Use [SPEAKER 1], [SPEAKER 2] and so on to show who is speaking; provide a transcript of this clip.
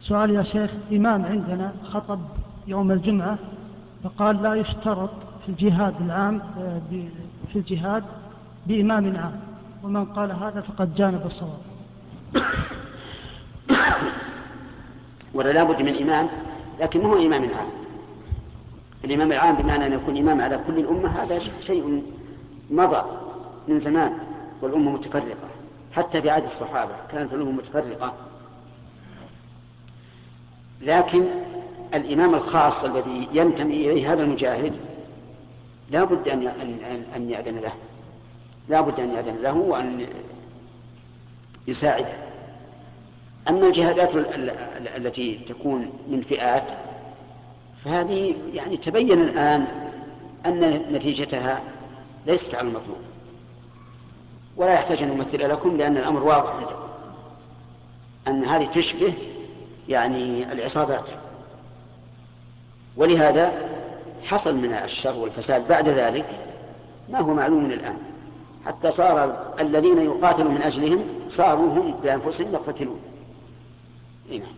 [SPEAKER 1] سؤال يا شيخ إمام عندنا خطب يوم الجمعة فقال لا يشترط في الجهاد العام آه، في الجهاد بإمام عام. ومن قال هذا فقد جانب الصواب.
[SPEAKER 2] ولا لابد من إمام لكن هو إمام عام. الإمام العام بمعنى أن يكون إمام على كل الأمة هذا شيء مضى من زمان والأمة متفرقة. حتى في عهد الصحابة كانت الأمة متفرقة. لكن الإمام الخاص الذي ينتمي إليه هذا المجاهد لا بد أن أن أن يأذن له. لا بد أن يأذن له وأن يساعده. أما الجهادات التي تكون من فئات فهذه يعني تبين الآن أن نتيجتها ليست على المطلوب. ولا يحتاج أن نمثل لكم لأن الأمر واضح عندكم. أن هذه تشبه يعني العصابات. ولهذا حصل من الشر والفساد بعد ذلك ما هو معلوم الآن. حتى صار الذين يقاتلوا من أجلهم صاروا هم بأنفسهم يقتتلون. إيه نعم.